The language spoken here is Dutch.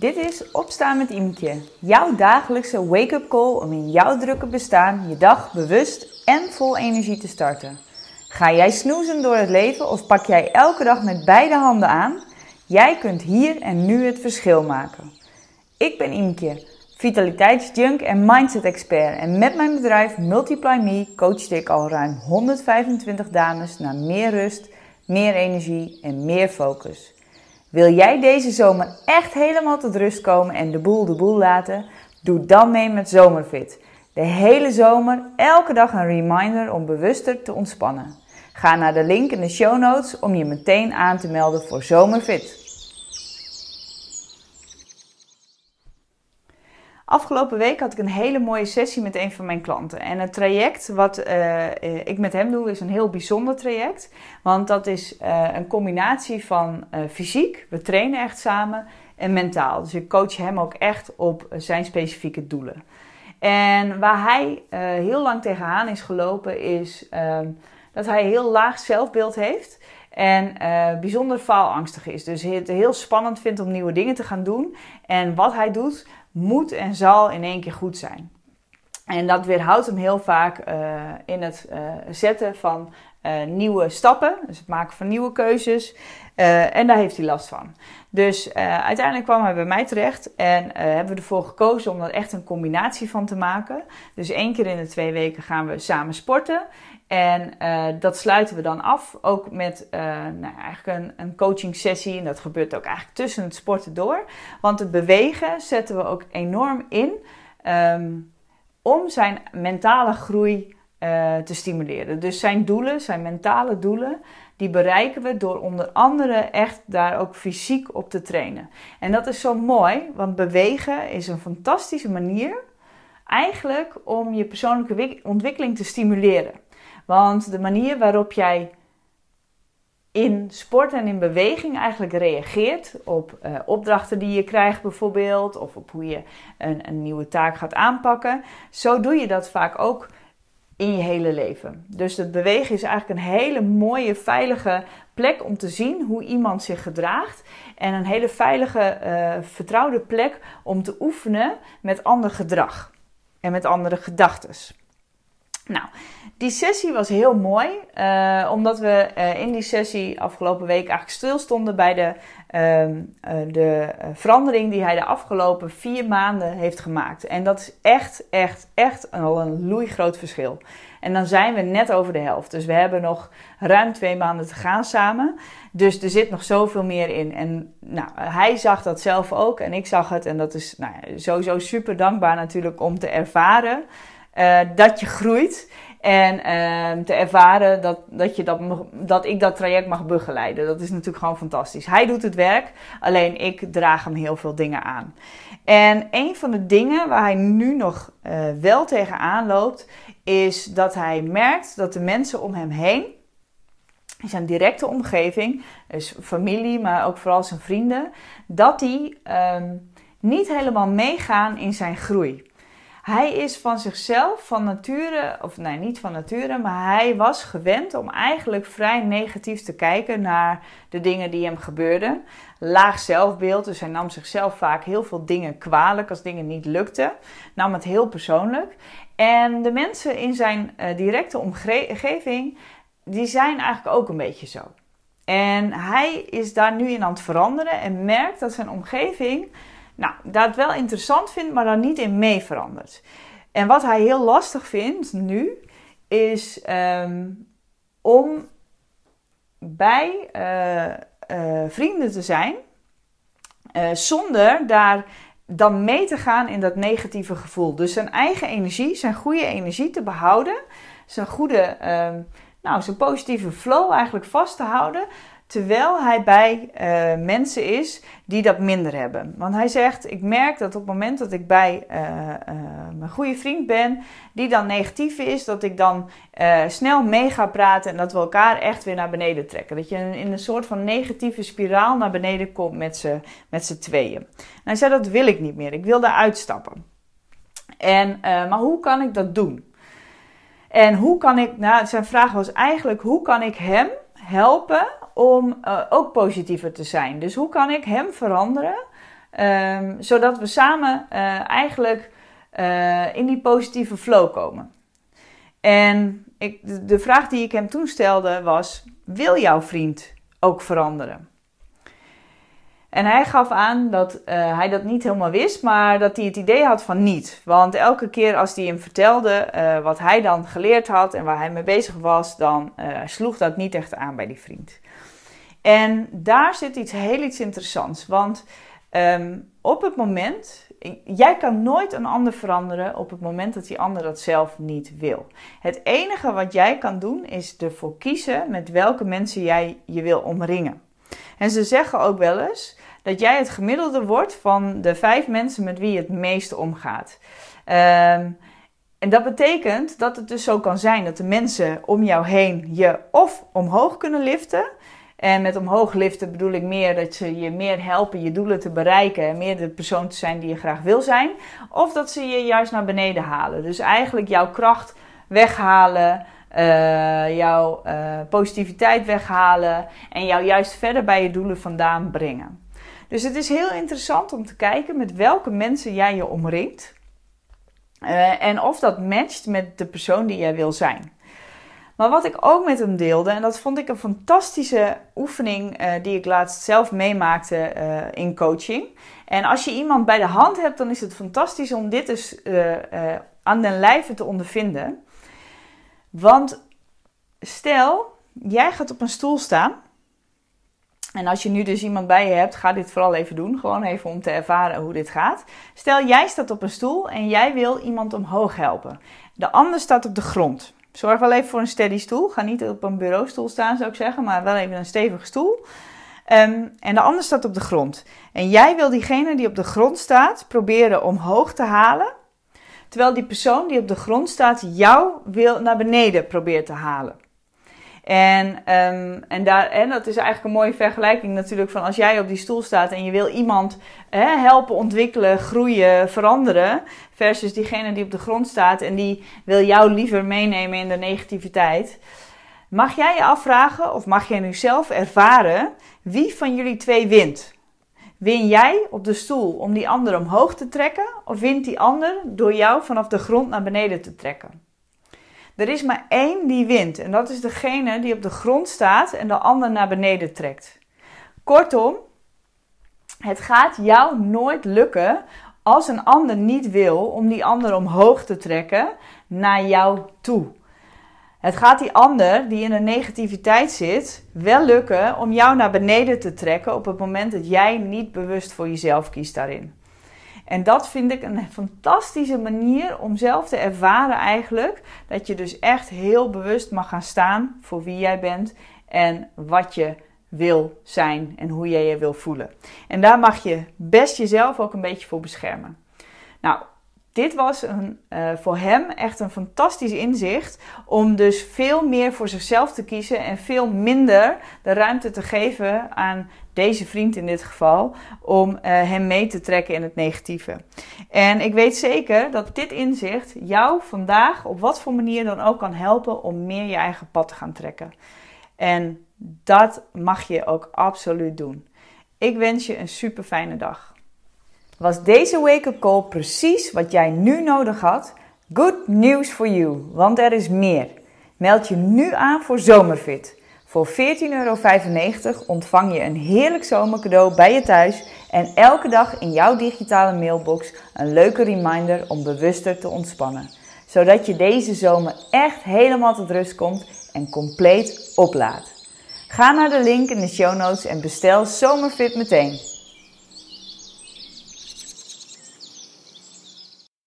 Dit is Opstaan met Imke, jouw dagelijkse wake-up call om in jouw drukke bestaan je dag bewust en vol energie te starten. Ga jij snoezen door het leven of pak jij elke dag met beide handen aan? Jij kunt hier en nu het verschil maken. Ik ben Imke, vitaliteitsjunk en mindset expert en met mijn bedrijf Multiply Me coach ik al ruim 125 dames naar meer rust, meer energie en meer focus. Wil jij deze zomer echt helemaal tot rust komen en de boel de boel laten? Doe dan mee met Zomerfit. De hele zomer, elke dag een reminder om bewuster te ontspannen. Ga naar de link in de show notes om je meteen aan te melden voor Zomerfit. Afgelopen week had ik een hele mooie sessie met een van mijn klanten. En het traject wat uh, ik met hem doe is een heel bijzonder traject. Want dat is uh, een combinatie van fysiek, we trainen echt samen, en mentaal. Dus ik coach hem ook echt op zijn specifieke doelen. En waar hij heel lang tegenaan is gelopen is ehm, dat hij heel laag zelfbeeld heeft. En bijzonder faalangstig is. Dus het heel spannend vindt om nieuwe dingen te gaan doen. En wat hij doet, moet en zal in één keer goed zijn. En dat weerhoudt hem heel vaak uh, in het uh, zetten van uh, nieuwe stappen, dus het maken van nieuwe keuzes. en daar heeft hij last van. Dus uiteindelijk kwam hij bij mij terecht en hebben we ervoor gekozen om er echt een combinatie van te maken. Dus één keer in de twee weken gaan we samen sporten. En dat sluiten we dan af, ook met nou, eigenlijk een, een coaching sessie. En dat gebeurt ook eigenlijk tussen het sporten door. Want het bewegen zetten we ook enorm in um, om zijn mentale groei uh, te stimuleren. Dus zijn doelen, zijn mentale doelen, die bereiken we door onder andere echt daar ook fysiek op te trainen. En dat is zo mooi, want bewegen is een fantastische manier eigenlijk om je persoonlijke ontwikkeling te stimuleren. Want de manier waarop jij in sport en in beweging eigenlijk reageert op uh, opdrachten die je krijgt bijvoorbeeld, of op hoe je een, een nieuwe taak gaat aanpakken, zo doe je dat vaak ook in je hele leven. Dus het bewegen is eigenlijk een hele mooie, veilige plek om te zien hoe iemand zich gedraagt. En een hele veilige, uh, vertrouwde plek om te oefenen met ander gedrag en met andere gedachten. Nou, die sessie was heel mooi, uh, omdat we uh, in die sessie afgelopen week eigenlijk stilstonden bij de, uh, de verandering die hij de afgelopen vier maanden heeft gemaakt. En dat is echt, echt, echt al een loeigroot verschil. En dan zijn we net over de helft. Dus we hebben nog ruim twee maanden te gaan samen. Dus er zit nog zoveel meer in. En nou, hij zag dat zelf ook en ik zag het. En dat is nou, sowieso super dankbaar natuurlijk om te ervaren dat je groeit. En uh, te ervaren dat, dat, je dat, dat ik dat traject mag begeleiden. Dat is natuurlijk gewoon fantastisch. Hij doet het werk, alleen ik draag hem heel veel dingen aan. En een van de dingen waar hij nu nog uh, wel tegenaan loopt, is dat hij merkt dat de mensen om hem heen, in zijn directe omgeving, dus familie, maar ook vooral zijn vrienden, dat die um, niet helemaal meegaan in zijn groei. Hij is van zichzelf, van nature, of nee, niet van nature, maar hij was gewend om eigenlijk vrij negatief te kijken naar de dingen die hem gebeurden. Laag zelfbeeld, dus hij nam zichzelf vaak heel veel dingen kwalijk als dingen niet lukten. Nam het heel persoonlijk. En de mensen in zijn uh, directe omgeving, die zijn eigenlijk ook een beetje zo. En hij is daar nu in aan het veranderen en merkt dat zijn omgeving nou, dat wel interessant vindt, maar dan niet in mee verandert. En wat hij heel lastig vindt nu, is um, om bij uh, uh, vrienden te zijn, uh, zonder daar dan mee te gaan in dat negatieve gevoel. Dus zijn eigen energie, zijn goede energie te behouden, zijn goede, um, nou, zijn positieve flow eigenlijk vast te houden, Terwijl hij bij uh, mensen is die dat minder hebben. Want hij zegt: Ik merk dat op het moment dat ik bij uh, uh, mijn goede vriend ben, die dan negatief is, dat ik dan snel mee ga praten en dat we elkaar echt weer naar beneden trekken. Dat je in een soort van negatieve spiraal naar beneden komt met z'n met tweeën. En hij zei: Dat wil ik niet meer. Ik wil daar uitstappen. En, maar hoe kan ik dat doen? En hoe kan ik, nou, zijn vraag was eigenlijk: hoe kan ik hem helpen om uh, ook positiever te zijn. Dus hoe kan ik hem veranderen Ehm, zodat we samen eh, eigenlijk eh, in die positieve flow komen. En ik, de vraag die ik hem toen stelde was: Wil jouw vriend ook veranderen? En hij gaf aan dat uh, hij dat niet helemaal wist, maar dat hij het idee had van niet. Want elke keer als hij hem vertelde uh, wat hij dan geleerd had en waar hij mee bezig was, dan uh, sloeg dat niet echt aan bij die vriend. En daar zit iets heel iets interessants. Want um, op het moment, jij kan nooit een ander veranderen op het moment dat die ander dat zelf niet wil. Het enige wat jij kan doen is ervoor kiezen met welke mensen jij je wil omringen. En ze zeggen ook wel eens dat jij het gemiddelde wordt van de vijf mensen met wie je het meest omgaat. Um, en dat betekent dat het dus zo kan zijn dat de mensen om jou heen je of omhoog kunnen liften. En met omhoog liften bedoel ik meer dat ze je meer helpen je doelen te bereiken en meer de persoon te zijn die je graag wil zijn. Of dat ze je juist naar beneden halen. Dus eigenlijk jouw kracht weghalen, uh, jouw uh, positiviteit weghalen en jou juist verder bij je doelen vandaan brengen. Dus het is heel interessant om te kijken met welke mensen jij je omringt. Uh, en of dat matcht met de persoon die jij wil zijn. Maar wat ik ook met hem deelde, en dat vond ik een fantastische oefening die ik laatst zelf meemaakte in coaching. En als je iemand bij de hand hebt, dan is het fantastisch om dit eens aan den lijve te ondervinden. Want stel, jij gaat op een stoel staan en als je nu dus iemand bij je hebt, ga dit vooral even doen. Gewoon even om te ervaren hoe dit gaat. Stel, jij staat op een stoel en jij wil iemand omhoog helpen. De ander staat op de grond. Zorg wel even voor een steady stoel. Ga niet op een bureaustoel staan, zou ik zeggen, maar wel even een stevige stoel. Um, en de ander staat op de grond. En jij wil diegene die op de grond staat proberen omhoog te halen. Terwijl die persoon die op de grond staat jou wil naar beneden probeert te halen. En, um, en, daar, dat is eigenlijk een mooie vergelijking natuurlijk van als jij op die stoel staat en je wil iemand hè, helpen ontwikkelen, groeien, veranderen. Versus diegene die op de grond staat en die wil jou liever meenemen in de negativiteit. Mag jij je afvragen of mag jij nu zelf ervaren wie van jullie twee wint? Win jij op de stoel om die ander omhoog te trekken of wint die ander door jou vanaf de grond naar beneden te trekken? Er is maar één die wint en dat is degene die op de grond staat en de ander naar beneden trekt. Kortom, het gaat jou nooit lukken als een ander niet wil om die ander omhoog te trekken naar jou toe. Het gaat die ander die in een negativiteit zit wel lukken om jou naar beneden te trekken op het moment dat jij niet bewust voor jezelf kiest daarin. En dat vind ik een fantastische manier om zelf te ervaren eigenlijk. Dat je dus echt heel bewust mag gaan staan voor wie jij bent en wat je wil zijn en hoe jij je wil voelen. En daar mag je best jezelf ook een beetje voor beschermen. Nou, dit was een, uh, voor hem echt een fantastisch inzicht om dus veel meer voor zichzelf te kiezen en veel minder de ruimte te geven aan deze vriend in dit geval, om uh, hem mee te trekken in het negatieve. En ik weet zeker dat dit inzicht jou vandaag op wat voor manier dan ook kan helpen om meer je eigen pad te gaan trekken. En dat mag je ook absoluut doen. Ik wens je een super fijne dag. Was deze wake-up call precies wat jij nu nodig had? Good news for you, want er is meer. Meld je nu aan voor Zomerfit. Voor 14,95 euro ontvang je een heerlijk zomercadeau bij je thuis en elke dag in jouw digitale mailbox een leuke reminder om bewuster te ontspannen. Zodat je deze zomer echt helemaal tot rust komt en compleet oplaadt. Ga naar de link in de show notes en bestel Zomerfit meteen.